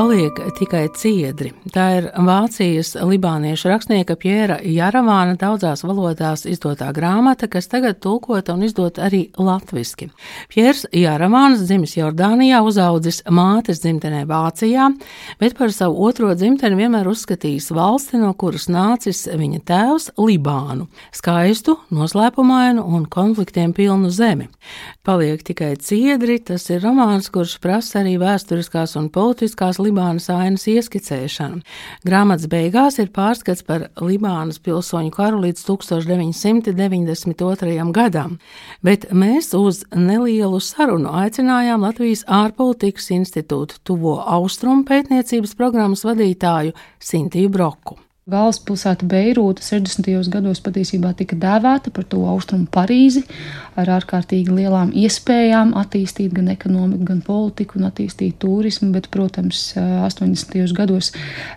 paliek tikai ciedri. Tā ir Vācijas libāniešu rakstnieka Pjēra Jaravāna daudzās valodās izdotā grāmata, kas tagad tulkota un izdota arī latviski. Pjērs Jaravāns dzimis Jordānijā, uzaudzis mātes dzimtenē Vācijā, bet par savu otro dzimteni vienmēr uzskatījis valsti, no kuras nācis viņa tēvs Libānu - skaistu, noslēpumainu un konfliktiem pilnu zemi. Paliek tikai ciedri, tas ir romāns, kurš prasa arī vēsturiskās un politiskās libānas Libānas ainas ieskicēšanu. Grāmatas beigās ir pārskats par Libānas pilsoņu karu līdz 1992. gadam, bet mēs uz nelielu sarunu aicinājām Latvijas ārpolitikas institūta tuvo austrumu pētniecības programmas vadītāju Sintiju Broku. Galvaspilsēta Beirūta 60. gados patiesībā tika dēvēta par to austrumu Parīzi, ar ārkārtīgi lielām iespējām attīstīt gan ekonomiku, gan politiku un attīstīt turismu, bet, protams, 80. gados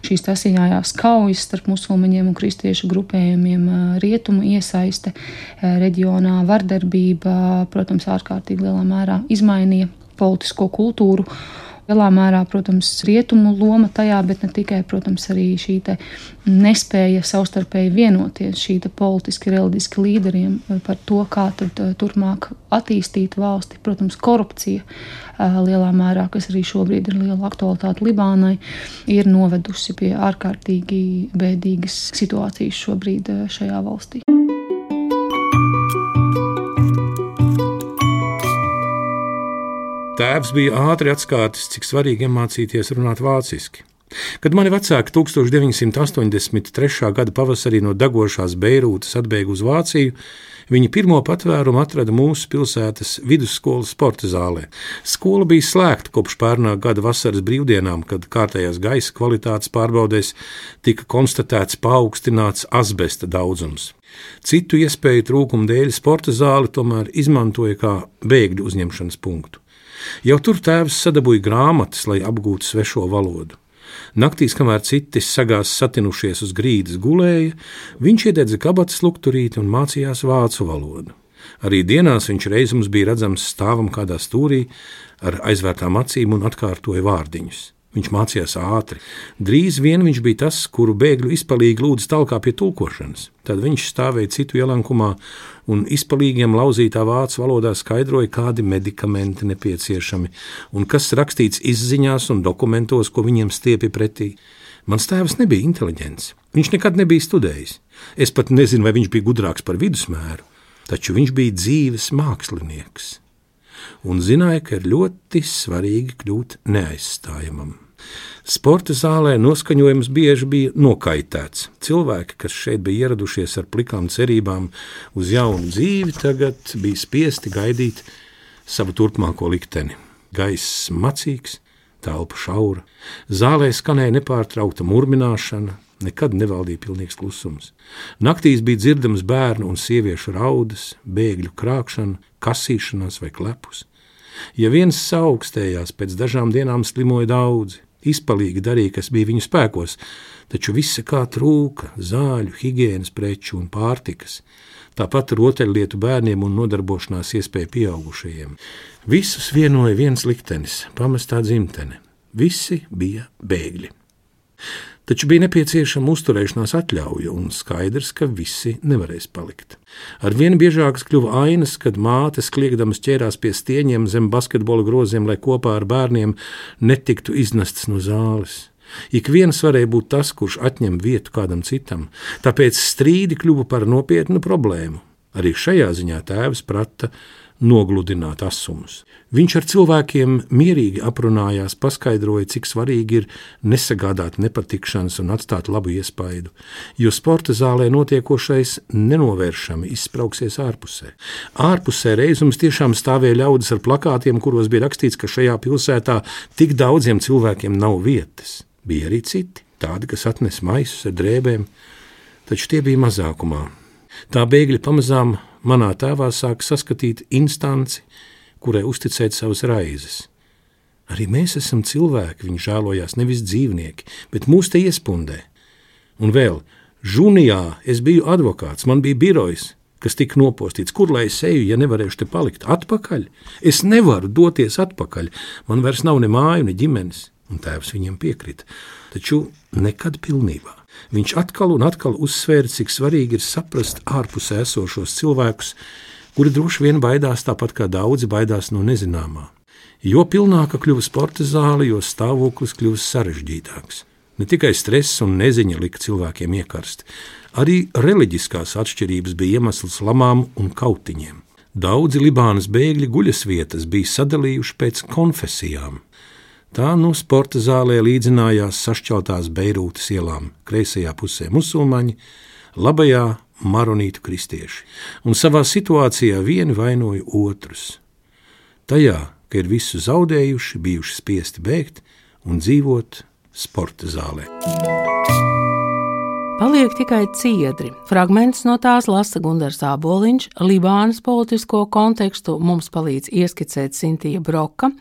šīs asiņājās kaujas starp musulmaņiem un kristiešu grupējumiem, rietumu iesaiste reģionā, vardarbība, protams, ārkārtīgi lielā mērā izmainīja politisko kultūru Lielā mērā, protams, rietumu loma tajā, bet ne tikai, protams, arī šī nespēja savstarpēji vienoties, šī politiski, reliģiski līderiem par to, kā tad eh, turpmāk attīstīt valsti. Protams, korupcija eh, lielā mērā, kas arī šobrīd ir liela aktualitāte Libānai, ir novedusi pie ārkārtīgi bēdīgas situācijas šobrīd eh, šajā valstī. Tēvs bija ātri atskātis, cik svarīgi iemācīties runāt vāciski. Kad mani vecāki 1983. gada pavasarī no degošās Beirūtas atbēga uz Vāciju, viņi pirmo patvērumu atrada mūsu pilsētas vidusskolas sporta zālē. Skola bija slēgta kopš pērnā gada vasaras brīvdienām, kad kārtējās gaisa kvalitātes pārbaudēs tika konstatēts paaugstināts asbesta daudzums. Citu iespēju trūkuma dēļ sporta zāli tomēr izmantoja kā bēgļu uzņemšanas punktu. Jau tur tēvs sadabūja grāmatas, lai apgūtu svešo valodu. Naktīs, kamēr citi sagās satinušies uz grīdas gulēja, viņš iededza kabatas lukturīti un mācījās vācu valodu. Arī dienās viņš reiz mums bija redzams stāvam kādā stūrī ar aizvērtām acīm un atkārtoja vārdiņus. Viņš mācījās ātri. Drīz vien viņš bija tas, kuru bēgļu izpalīgi lūdza talkā pie tulkošanas. Tad viņš stāvēja citu ielankumā un izpalīgiem lauzītā vācu valodā skaidroja, kādi medikamenti nepieciešami un kas rakstīts izziņās un dokumentos, ko viņiem stiepi pretī. Mans tēvs nebija inteliģents. Viņš nekad nebija studējis. Es pat nezinu, vai viņš bija gudrāks par vidusmēru, taču viņš bija dzīves mākslinieks un zināja, ka ir ļoti svarīgi kļūt neaizstājamam. Sporta zālē noskaņojums bieži bija nokaitēts. Cilvēki, kas šeit bija ieradušies ar plikām cerībām uz jaunu dzīvi, tagad bija spiesti gaidīt savu turpmāko likteni. Gaiss macīgs, telpa šaura, zālē skanēja nepārtraukta murmināšana, nekad nevaldīja pilnīgs klusums. Naktīs bija dzirdams bērnu un sieviešu raudas, bēgļu krāpšana, kasīšanās vai klepus. Ja viens augstējās, pēc dažām dienām slimoja daudzi izpalīgi darīja, kas bija viņu spēkos, taču visa kā trūka - zāļu, higiēnas preču un pārtikas. Tāpat rotaļlietu bērniem un nodarbošanās iespēja pieaugušajiem. Visus vienoja viens liktenis - pamestā dzimtene. Visi bija bēgļi. Taču bija nepieciešama uzturēšanās atļauja, un skaidrs, ka visi nevarēs palikt. Arvien biežākas kļuva ainas, kad mātes kliegdamas ķērās pie stieņiem zem basketbola groziem, lai kopā ar bērniem netiktu iznestas no zāles. Ik viens varēja būt tas, kurš atņem vietu kādam citam, tāpēc strīdi kļuva par nopietnu problēmu. Arī šajā ziņā tēvs prata nogludināt asumus. Viņš ar cilvēkiem mierīgi aprunājās, paskaidroja, cik svarīgi ir nesagādāt nepatikšanas un atstāt labu iespaidu, jo sporta zālē notiekošais nenovēršami izsprauksies ārpusē. Ārpusē reizums tiešām stāvēja ļaudis ar plakātiem, kuros bija rakstīts, ka šajā pilsētā tik daudziem cilvēkiem nav vietas. Bija arī citi, tādi, kas atnes maisus ar drēbēm, taču tie bija mazākumā. Tā bēgļi pamazām manā tēvā sāk saskatīt instanci, kurai uzticēt savas raizes. Arī mēs esam cilvēki, viņi žēlojās nevis dzīvnieki, bet mūs te iespundē. Un vēl, Žunijā es biju advokāts, man bija birojs, kas tika nopostīts. Kur lai es eju, ja nevarēšu te palikt atpakaļ? Es nevaru doties atpakaļ. Man vairs nav ne māju, ne ģimenes. Un tēvs viņam piekrita. Taču nekad pilnībā. Viņš atkal un atkal uzsvēra, cik svarīgi ir saprast ārpusē esošos cilvēkus, kuri droši vien baidās tāpat kā daudzi baidās no nezināmā. Jo pilnāka kļuva sporta zāle, jo stāvoklis kļuva sarežģītāks. Ne tikai stress un neziņa lika cilvēkiem iekarst, arī reliģiskās atšķirības bija iemesls lamām un kautiņiem. Daudzi Libānas bēgļi guļas vietas bija sadalījuši pēc konfesijām. Tā no sporta zālē līdzinājās sašķeltās Beirūtas ielām, kreisajā pusē musulmaņi, labajā maronītu kristieši, un savā situācijā vieni vainoja otrus. Tajā, ka ir visu zaudējuši, bijuši spiesti bēgt un dzīvot sporta zālē. Paliek tikai ciedri. Fragments no tās lasa Gunārs Aboliņš. Libānas politisko kontekstu mums palīdz ieskicēt Sintīna Broka,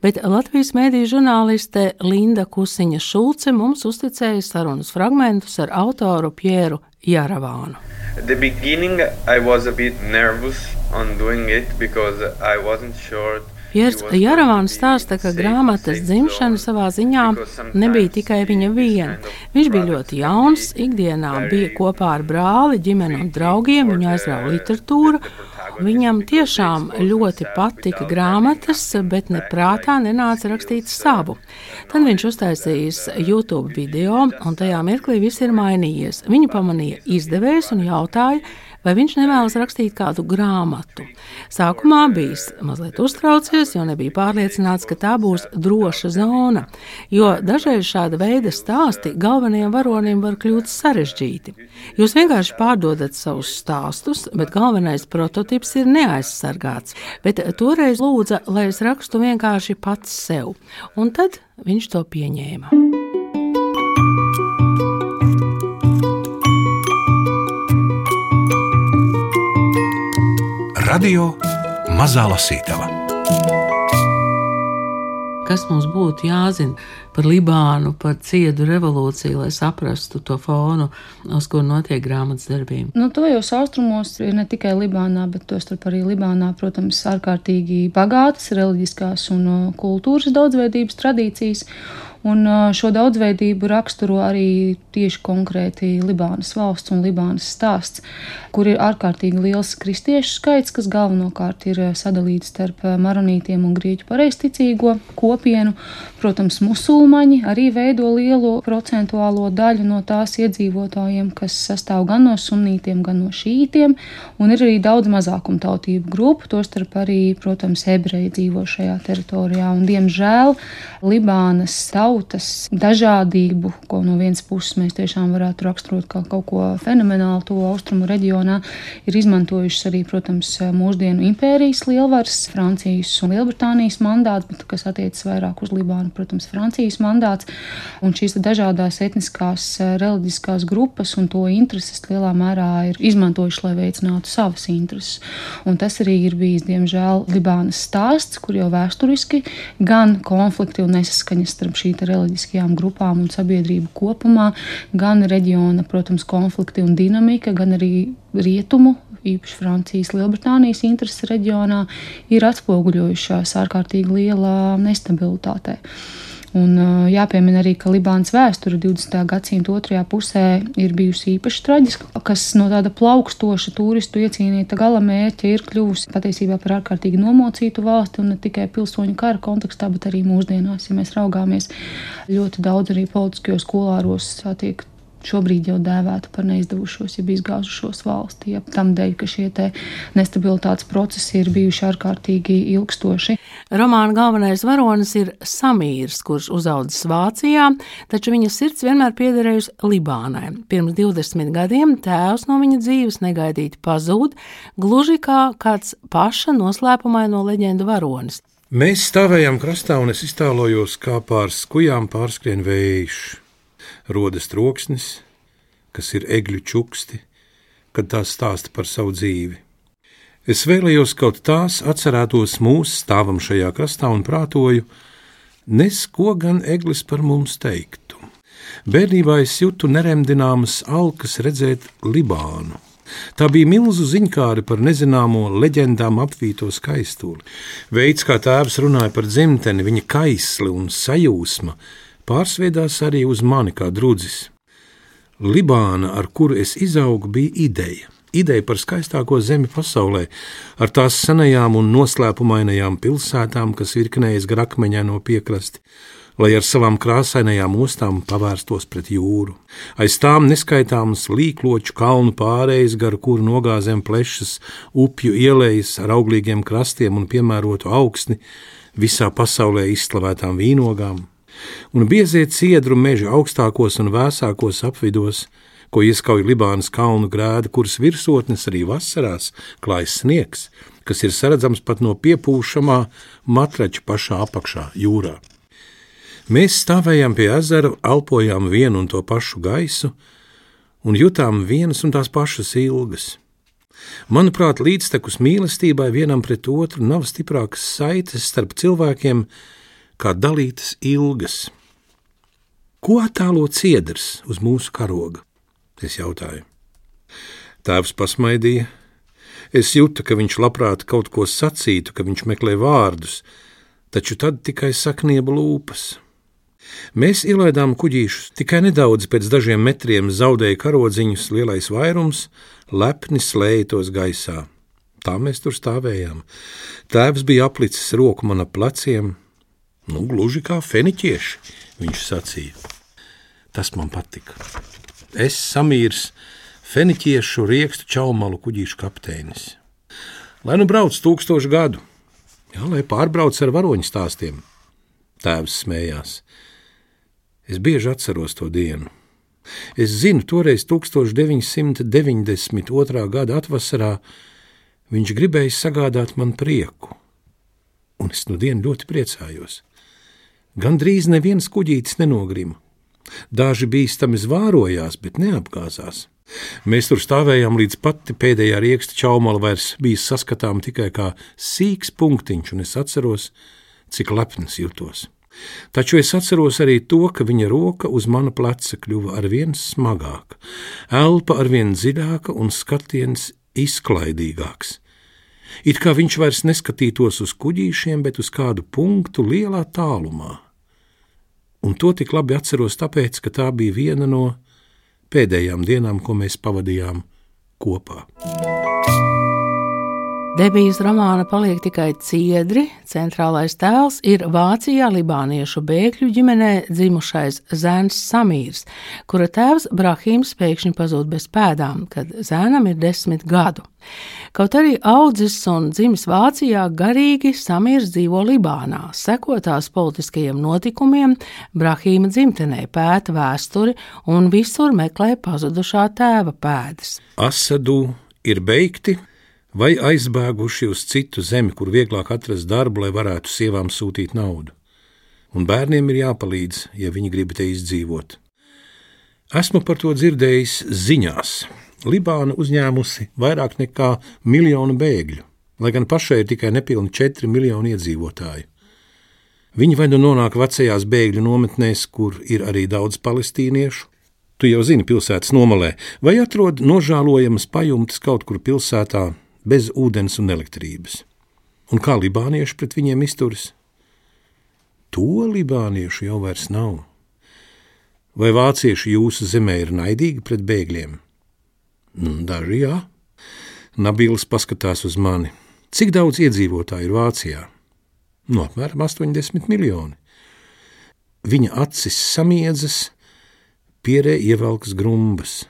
bet Latvijas mēdīņu žurnāliste Linda Kusiņa Šulce mums uzticēja sarunas fragmentus ar autoru Pieru Jaravānu. Sure Piers Jaravāns stāsta, ka grāmatas dzimšana savā ziņā nebija tikai viņa viena. Viņš bija ļoti jauns, ikdienā bija kopā ar brāli, ģimeni un draugiem, viņu aizrauja literatūra. Viņam tiešām ļoti patika grāmatas, bet neprātā nenāca rakstīt savu. Tad viņš uztaisījis YouTube video, un tajā mirklī viss ir mainījies. Viņu pamanīja izdevējs un jautāja, vai viņš nevēlas rakstīt kādu grāmatu. Sākumā bijis mazliet uztraucies, jo nebija pārliecināts, ka tā būs droša zona, jo dažreiz šāda veida stāsti galvenajiem varonim var kļūt sarežģīti. Jūs vienkārši pārdodat savus stāstus, bet galvenais prototyps ir neaizsargāts. Bet toreiz lūdza, lai es rakstu vienkārši pats sev, un tad viņš to pieņēma. Radio Mazā Lasītava. Kas mums būtu jāzina par Libānu, par ciedu revolūciju, lai saprastu to fonu, uz kur notiek grāmatas darbība? Nu, to jau austrumos ir ne tikai Libānā, bet tostarp arī Libānā, protams, ārkārtīgi bagātas reliģiskās un uh, kultūras daudzveidības tradīcijas. Un šo daudzveidību raksturo arī tieši konkrēti Libānas valsts un Libānas stāsts, kur ir ārkārtīgi liels kristiešu skaits, kas galvenokārt ir sadalīts starp maronītiem un grieķu pareizticīgo kopienu. Protams, musulmaņi arī veido lielu procentuālo daļu no tās iedzīvotājiem, kas sastāv gan no sunītiem, gan no šītiem, un ir arī daudz mazākumtautību grupu, tostarp arī, protams, ebreji dzīvo šajā teritorijā. Un, diemžēl Libānas tauta tautas dažādību, ko no vienas puses mēs tiešām varētu raksturot kā kaut ko fenomenālu to austrumu reģionā, ir izmantojušas arī, protams, mūsdienu impērijas lielvaras, Francijas un Lielbritānijas mandāts, bet kas attiecas vairāk uz Libānu, protams, Francijas mandāts. Un šīs dažādās etniskās, reliģiskās grupas un to intereses lielā mērā ir izmantojuši, lai veicinātu savas intereses. Un tas arī ir bijis, diemžēl, Libānas stāsts, kur jau vēsturiski gan konflikti un nesaskaņas starp šī reliģiskajām grupām un sabiedrību kopumā, gan reģiona, protams, konflikti un dinamika, gan arī rietumu, īpaši Francijas, Lielbritānijas intereses reģionā, ir atspoguļojušās ārkārtīgi lielā nestabilitātē. Un jāpiemina arī, ka Libānas vēsture 20. gadsimta otrajā pusē ir bijusi īpaši traģiska, kas no tāda plaukstoša turistu iecīnīta gala mērķa ir kļuvusi patiesībā par ārkārtīgi nomocītu valsti un ne tikai pilsoņu kara kontekstā, bet arī mūsdienās, ja mēs raugāmies ļoti daudz arī politiskajos kolāros tiek šobrīd jau dēvēta par neizdevušos, jeb izgāzušos valsti, ja tam dēļ, ka šie nestabilitātes procesi ir bijuši ārkārtīgi ilgstoši. Romāna galvenais varonis ir Samīrs, kurš uzaudzis Vācijā, taču viņa sirds vienmēr piederējusi Libānai. Pirms 20 gadiem tēvs no viņa dzīves negaidīti pazūd, gluži kā kāds paša noslēpumaino leģendu varonis. Mēs stāvējām krastā, un es iztēlojos, kā pār skujām pārskrien vējš rodas troksnis, kas ir egļu čuksti, kad tās stāsta par savu dzīvi. Es vēlējos kaut tās atcerētos mūsu stāvam šajā krastā un prātoju, nes ko gan eglis par mums teiktu. Bērnībā es jūtu neremdināmas alkas redzēt Libānu, Tā bija milzu ziņkāri par nezināmo leģendām apvīto skaistuli. Veids, kā tēvs runāja par dzimteni, viņa kaisli un sajūsma, pārsviedās arī uz mani kā drudzis. Libāna, ar kuru es izaugu, bija ideja. Ideja par skaistāko zemi pasaulē, ar tās senajām un noslēpumainajām pilsētām, kas virknējas gar akmeņaino piekrasti, lai ar savām krāsainajām ostām pavērstos pret jūru. Aiz tām neskaitāmas līkloču kalnu pārējas, gar kuru nogāzēm plešas upju ielejas ar auglīgiem krastiem un piemērotu augstni visā pasaulē izslavētām vīnogām, un biezie ciedru meži augstākos un vēsākos apvidos, ko ieskauj Libānas kalnu grēda, kuras virsotnes arī vasarās klājas sniegs, kas ir saredzams pat no piepūšamā matrača pašā apakšā jūrā. Mēs stāvējām pie ezera, elpojām vienu un to pašu gaisu un jutām vienas un tās pašas ilgas. Manuprāt, līdztekus mīlestībai vienam pret otru nav stiprākas saites starp cilvēkiem kā dalītas ilgas. Ko attēlo ciedrs uz mūsu karoga? Es jautāju. Tēvs pasmaidīja. Es jūtu, ka viņš labprāt kaut ko sacītu, ka viņš meklē vārdus, taču tad tikai saknieba lūpas. Mēs ielaidām kuģīšus, tikai nedaudz pēc dažiem metriem zaudēja karodziņus, lielais vairums lepni slēja tos gaisā. Tā mēs tur stāvējām. Tēvs bija aplicis roku man ap pleciem, nu, gluži kā feniķieši, viņš sacīja. Tas man patika. Es samīrs, feniķiešu riekstu čaumalu kuģīšu kapteinis. Lai nu brauc tūkstošu gadu, jā, lai pārbrauc ar varoņu stāstiem. Tēvs smējās. Es bieži atceros to dienu. Es zinu, toreiz 1992. gada atvasarā viņš gribēja sagādāt man prieku, un es nu dienu ļoti priecājos. Gan drīz neviens kuģītis nenogrima. Daži bīstami zvārojās, bet neapgāzās. Mēs tur stāvējām līdz pati pēdējā rieksta čaumala vairs bija saskatām tikai kā sīks punktiņš, un es atceros, cik lepns jutos. Taču es atceros arī to, ka viņa roka uz mana pleca kļuva arvien smagāka, elpa arvien dziļāka un skatiens izklaidīgāks. It kā viņš vairs neskatītos uz kuģīšiem, bet uz kādu punktu lielā tālumā. Un to tik labi atceros, tāpēc, ka tā bija viena no pēdējām dienām, ko mēs pavadījām kopā. Debijas romāna paliek tikai ciedri. Centrālais tēls ir Vācijā libāniešu bēgļu ģimenē dzimušais zēns Samīrs, kura tēvs Brahīms pēkšņi pazūd bez pēdām, kad zēnam ir desmit gadu. Kaut arī audzis un dzimis Vācijā, garīgi Samīrs dzīvo Libānā, sekotās politiskajiem notikumiem, Brahīma dzimtenē pēta vēsturi un visur meklē pazudušā tēva pēdas. Asadu ir beigti, vai aizbēguši uz citu zemi, kur vieglāk atrast darbu, lai varētu sievām sūtīt naudu. Un bērniem ir jāpalīdz, ja viņi grib te izdzīvot. Esmu par to dzirdējis ziņās. Libāna uzņēmusi vairāk nekā miljonu bēgļu, lai gan pašai ir tikai nepilni 4 miljoni iedzīvotāju. Viņi vai nu nonāk vecajās bēgļu nometnēs, kur ir arī daudz palestīniešu, tu jau zini pilsētas nomalē, vai atrod nožēlojamas pajumtes kaut kur pilsētā, bez ūdens un elektrības. Un kā libānieši pret viņiem izturas? To libāniešu jau vairs nav. Vai vācieši jūsu zemē ir naidīgi pret bēgļiem? Nu, daži jā. Nabils paskatās uz mani. Cik daudz iedzīvotāju ir Vācijā? No nu, apmēram 80 miljoni. Viņa acis samiedzas, pierē ievelkas grumbas.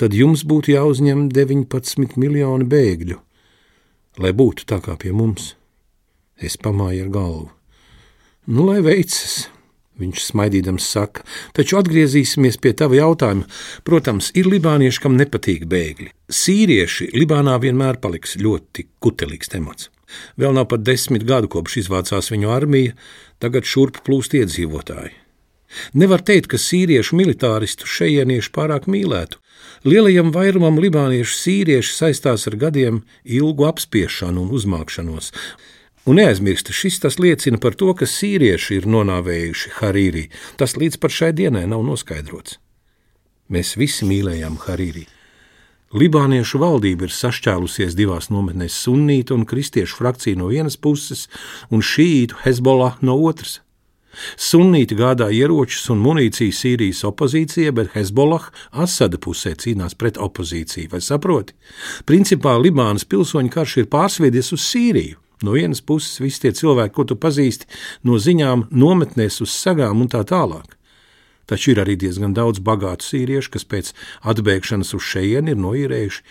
Tad jums būtu jāuzņem 19 miljoni bēgļu lai būtu tā kā pie mums. Es pamāju ar galvu. Nu, lai veicas, viņš smaidīdams saka, taču atgriezīsimies pie tava jautājuma. Protams, ir libānieši, kam nepatīk bēgļi. Sīrieši Libānā vienmēr paliks ļoti kutelīgs temats. Vēl nav pat desmit gadu kopš izvācās viņu armija, tagad šurp plūst iedzīvotāji. Nevar teikt, ka sīriešu militāristu šejienieši pārāk mīlētu. Lielajam vairumam libāniešu sīrieši saistās ar gadiem ilgu apspiešanu un uzmākšanos. Un neaizmirst, šis tas liecina par to, ka sīrieši ir nonāvējuši Harīrī. Tas līdz pat šai dienai nav noskaidrots. Mēs visi mīlējām Harīrī. Libāniešu valdība ir sašķēlusies divās nometnēs - sunītu un kristiešu frakciju no vienas puses un šīītu Hezbollah no otras. Sunīti gādā ieročus un munīciju Sīrijas opozīcijai, bet Hezbollah Asada pusē cīnās pret opozīciju. Vai saproti? Principā Libānas pilsoņu karš ir pārsviedies uz Sīriju. No vienas puses, visi tie cilvēki, ko tu pazīsti no ziņām, nometnēs uz sagām un tā tālāk. Taču ir arī diezgan daudz bagātu sīriešu, kas pēc atbēgšanas uz šejienu ir noīrējuši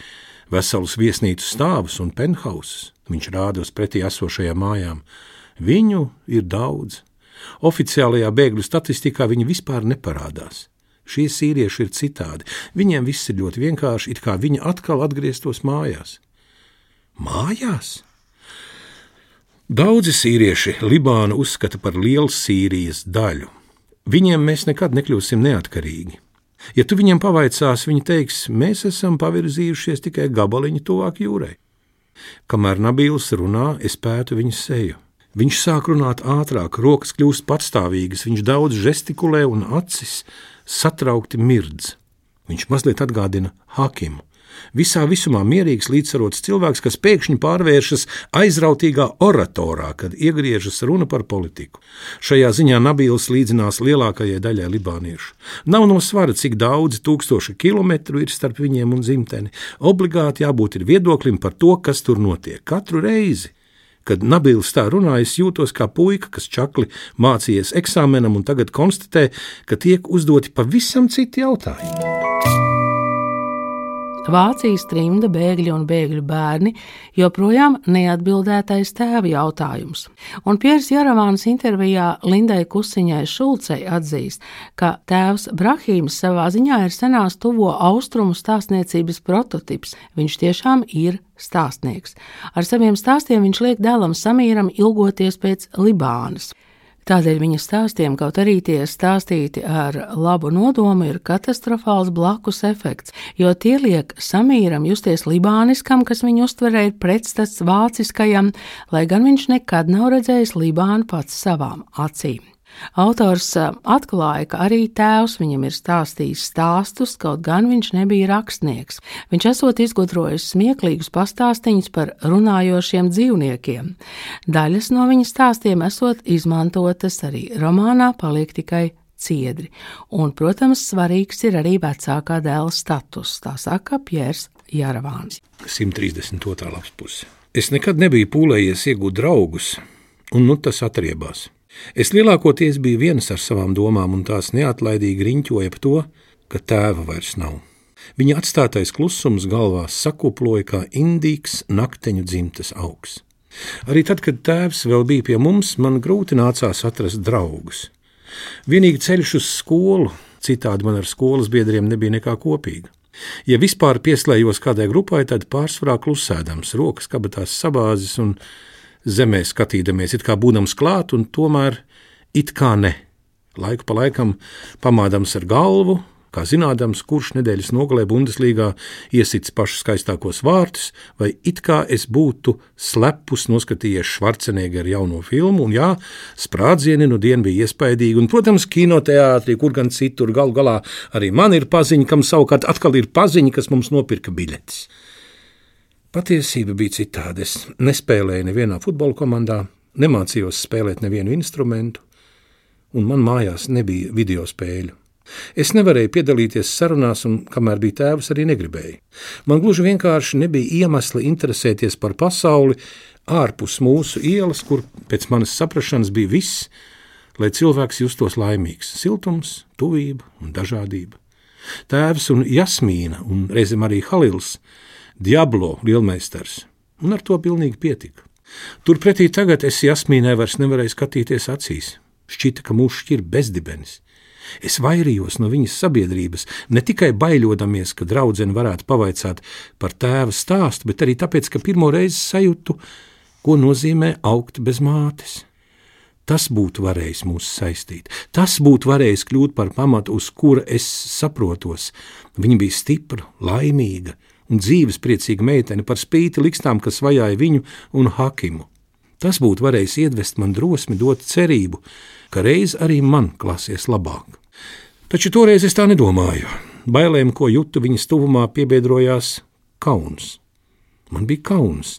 veselus viesnīcu stāvus un penthausus. Viņš rāda uz pretī esošajām mājām. Viņu ir daudz. Oficiālajā bēgļu statistikā viņi vispār neparādās. Šie sīrieši ir citādi. Viņiem viss ir ļoti vienkārši, it kā viņi atkal atgrieztos mājās. Mājās? Daudzi sīrieši Libānu uzskata par lielu Sīrijas daļu. Viņiem mēs nekad nekļūsim neatkarīgi. Ja tu viņiem pavaicās, viņi teiks, mēs esam pavirzījušies tikai gabaliņu tuvāk jūrai. Kamēr Nabīls runā, es pētu viņa seju. Viņš sāk runāt ātrāk, rokas kļūst patstāvīgas, viņš daudz žestikulē un acis satraukti mirdz. Viņš mazliet atgādina Hakimu. Visā visumā mierīgs, līdzsvarots cilvēks, kas pēkšņi pārvēršas aizrautīgā oratorā, kad iegriežas runa par politiku. Šajā ziņā Nabīls līdzinās lielākajai daļai libāniešu. Nav no svara, cik daudz tūkstoši kilometru ir starp viņiem un dzimteni. Obligāti jābūt viedoklim par to, kas tur notiek katru reizi. Kad Nabils tā runā, es jūtos kā puika, kas čakli mācījies eksāmenam un tagad konstatē, ka tiek uzdoti pavisam citi jautājumi. Vācijas trimda bēgļi un bēgļu bērni joprojām neatbildētais tēva jautājums. Un Piers Jaravāns intervijā Lindai Kusiņai Šulcei atzīst, ka tēvs Brahīms savā ziņā ir senās tuvo austrumu stāstniecības prototips. Viņš tiešām ir stāstnieks. Ar saviem stāstiem viņš liek dēlam Samīram ilgoties pēc Libānas. Tādēļ viņa stāstiem, kaut arī tie stāstīti ar labu nodomu, ir katastrofāls blakus efekts, jo tie liek samīram justies libāniskam, kas viņu uztverē ir pretstats vāciskajam, lai gan viņš nekad nav redzējis Libānu pats savām acīm. Autors atklāja, ka arī tēvs viņam ir stāstījis stāstus, kaut gan viņš nebija rakstnieks. Viņš esot izgudrojis smieklīgus pastāstīņus par runājošiem dzīvniekiem. Daļas no viņa stāstiem esot izmantotas arī romānā Paliek tikai ciedri, un, protams, svarīgs ir arī vecākā dēla status, tā saka Piers Jāravāns. 132. lapas puse. Es nekad nebiju pūlējies iegūt draugus, un nu tas atriebās. Es lielākoties biju viens ar savām domām, un tās neatlaidīgi riņķoja par to, ka tēva vairs nav. Viņa atstātais klusums galvā sakuploja kā indīgs nakteņu dzimtes augs. Arī tad, kad tēvs vēl bija pie mums, man grūti nācās atrast draugus. Vienīgi ceļš uz skolu, citādi man ar skolas biedriem nebija nekā kopīga. Ja vispār pieslējos kādai grupai, tad pārsvarā klusēdams, rokas kabatās sabāzes un zemē skatīdamies, it kā būdams klāt, un tomēr it kā ne. Laiku pa laikam pamādams ar galvu, kā zinādams, kurš nedēļas nogalē Bundeslīgā iesits pašus skaistākos vārtus, vai it kā es būtu slepus noskatījies Švarcenegera jauno filmu, un jā, sprādzieni nu dienu bija iespaidīgi, un, protams, kinoteātrī, kur gan citur, gal galā arī man ir paziņa, kam savukārt atkal ir paziņa, kas mums nopirka biļetes. Patiesība bija citāda. Es nespēlēju nevienā futbola komandā, nemācījos spēlēt nevienu instrumentu, un man mājās nebija video spēļu. Es nevarēju piedalīties sarunās, un kamēr bija tēvs, arī negribēju. Man gluži vienkārši nebija iemesla interesēties par pasauli ārpus mūsu ielas, kur pēc manas saprašanas bija viss, lai cilvēks justos laimīgs - siltums, tuvība un dažādība. Tēvs un Jasmīna, un reizēm arī Halils, Diablo lielmeistars, un ar to pilnīgi pietika. Turpretī tagad es Jasmīnai vairs nevarēju skatīties acīs. Šķita, ka mūs šķir bezdibenis. Es vairījos no viņas sabiedrības, ne tikai baidoties, ka draudzene varētu pavaicāt par tēva stāstu, bet arī tāpēc, ka pirmo reizi sajūtu, ko nozīmē augt bez mātes. Tas būtu varējis mūs saistīt, tas būtu varējis kļūt par pamatu, uz kura es saprotos. Viņa bija stipra, laimīga, un dzīvespriecīga meitene par spīti likstām, kas vajāja viņu un Hakimu. Tas būtu varējis iedvest man drosmi, dot cerību, ka reiz arī man klāsies labāk. Taču toreiz es tā nedomāju. Bailēm, ko jūtu viņas tuvumā, piebiedrojās kauns. Man bija kauns,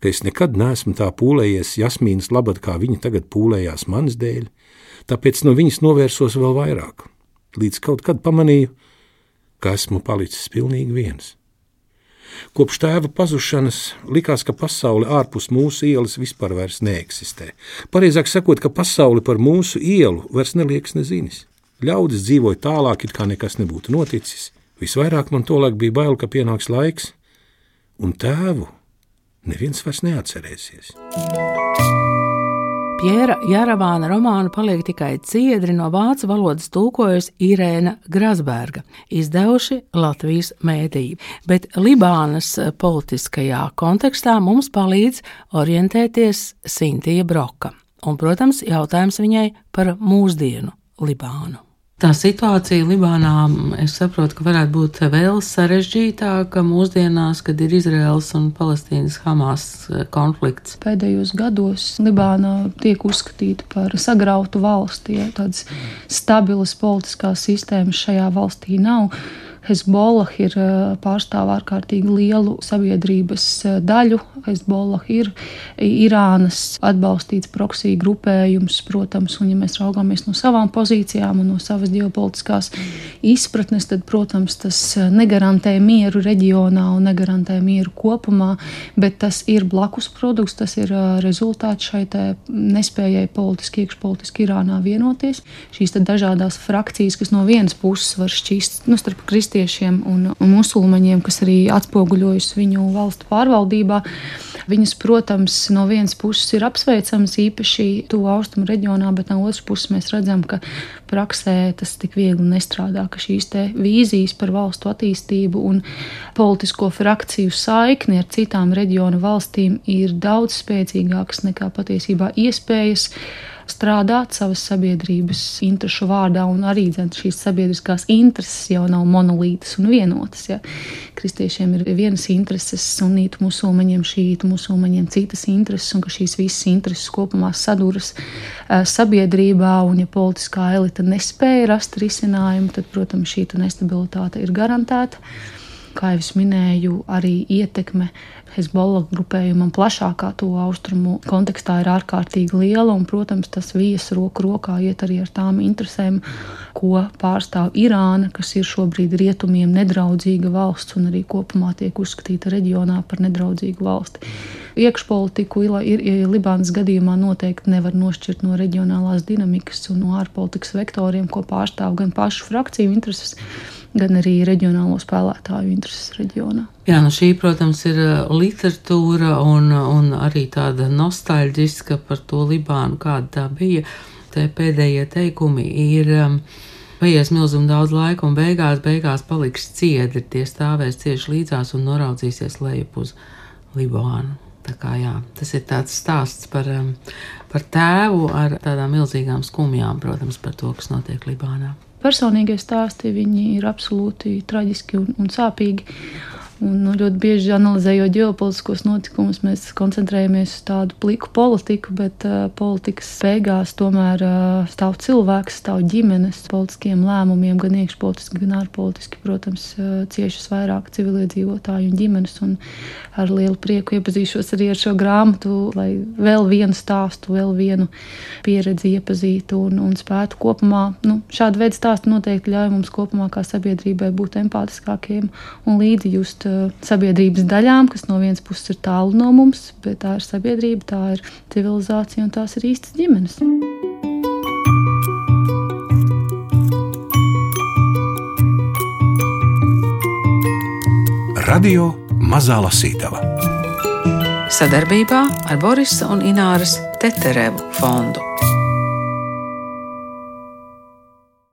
ka es nekad neesmu tā pūlējies Jasmīnas labad, kā viņa tagad pūlējās manas dēļ, tāpēc no viņas novērsos vēl vairāk, līdz kaut kad pamanīju, ka esmu palicis pilnīgi viens. Kopš tēva pazušanas likās, ka pasaule ārpus mūsu ielas vispār neeksistē. Pareizāk sakot, ka pasaule par mūsu ielu vairs neliekas nezinis. Ļaudis dzīvoja tālāk, it kā nekas nebūtu noticis. Visvairāk man tolaik bija bail, ka pienāks laiks, un tēvu neviens vairs neatcerēsies. Pjēra Jāravāna romānu paliek tikai ciedri no vācu valodas tulkojusi Irēna Grasberga, izdevuši Latvijas mēdīju, bet Libānas politiskajā kontekstā mums palīdz orientēties Sintija Broka. Un, protams, jautājums viņai par mūsdienu Libānu. Tā situācija Libānā, es saprotu, ka varētu būt vēl sarežģītāka mūsdienās, kad ir Izraels un Palestīnas Hamas eh, konflikts. Pēdējos gados Libāna tiek uzskatīta par sagrautu valsti, ja tādas stabilas politiskās sistēmas šajā valstī nav. Hezbollah ir pārstāv ārkārtīgi lielu sabiedrības daļu. Hezbollah ir Irānas atbalstīts proksī grupējums, protams, un ja mēs raugāmies no savām pozīcijām un no savas ģeopolitiskās izpratnes, tad, protams, tas negarantē mieru reģionā un negarantē mieru kopumā, bet tas ir blakus produkts, tas ir rezultāts šai nespējai politiski, iekšpolitiski Irānā vienoties. Šīs dažādas frakcijas, kas no vienas puses var šķist nu, starp kristiešu kristiešiem un, un musulmaņiem, kas arī atspoguļojas viņu valstu pārvaldībā. Viņas, protams, no vienas puses ir apsveicamas īpaši tuvu austrumu reģionā, bet no otras puses mēs redzam, ka praksē tas tik viegli nestrādā, ka šīs vīzijas par valstu attīstību un politisko frakciju saikni ar citām reģionu valstīm ir daudz spēcīgākas nekā patiesībā iespējas strādāt savas sabiedrības interesu vārdā, un arī dzen, šīs sabiedriskās intereses jau nav monolītas un vienotas. Ja. Kristiešiem ir vienas intereses, sunītu musulmaņiem, šītu musulmaņiem citas intereses, un ka šīs visas intereses kopumā saduras uh, sabiedrībā, un ja politiskā elita nespēja rast risinājumu, tad, protams, šī nestabilitāte ir garantēta. Kā jau minēju, arī ietekme Hezbollah grupējumam plašākā to austrumu kontekstā ir ārkārtīgi liela, un, protams, tas vijas roku rokā iet arī ar tām interesēm, ko pārstāv Irāna, kas ir šobrīd rietumiem nedraudzīga valsts un arī kopumā tiek uzskatīta reģionā par nedraudzīgu valsti. Iekšpolitiku ir, ir Libānas gadījumā noteikti nevar nošķirt no reģionālās dinamikas un no ārpolitikas vektoriem, ko pārstāv gan pašu frakciju intereses gan arī reģionālo spēlētāju intereses reģionā. Jā, nu šī, protams, ir uh, literatūra un, un arī tāda nostalģiska par to Libānu, kāda tā bija. Te pēdējie teikumi ir. Um, Paies milzīgi daudz laika, un beigās, beigās paliks ciedri. Tie stāvēs cieši līdzās un noraudzīsies lejup uz Libānu. Kā, jā, tas ir tāds stāsts par, um, par tēvu ar tādām milzīgām skumjām, protams, par to, kas notiek Libānā personīgie stāsti ir absolūti traģiski un, un sāpīgi. Un, nu, ļoti bieži analizējot ģeopolitiskos notikumus, mēs koncentrējamies uz tādu pliku politiku, bet uh, politikas beigās tomēr uh, stāv cilvēks, stāv ģimenes politiskiem lēmumiem, gan iekšpolitiski, gan ārpolitiski. Protams, uh, ciešas vairāk civiliedzīvotāju un ģimenes. Un ar lielu prieku iepazīšos arī ar šo grāmatu, lai vēl vienu stāstu, vēl vienu pieredzi iepazītu un, un spētu kopumā. Nu, šāda veida stāsti noteikti ļauj mums kopumā kā sabiedrībai būt empātiskākiem un līdzjust sabiedrības daļām, kas no vienas puses ir tālu no mums, bet tā ir sabiedrība, tā ir civilizācija un tās ir īstas ģimenes. Radio Mazā Lasītava sadarbībā ar Borisa un Ināras Teterevu fondu.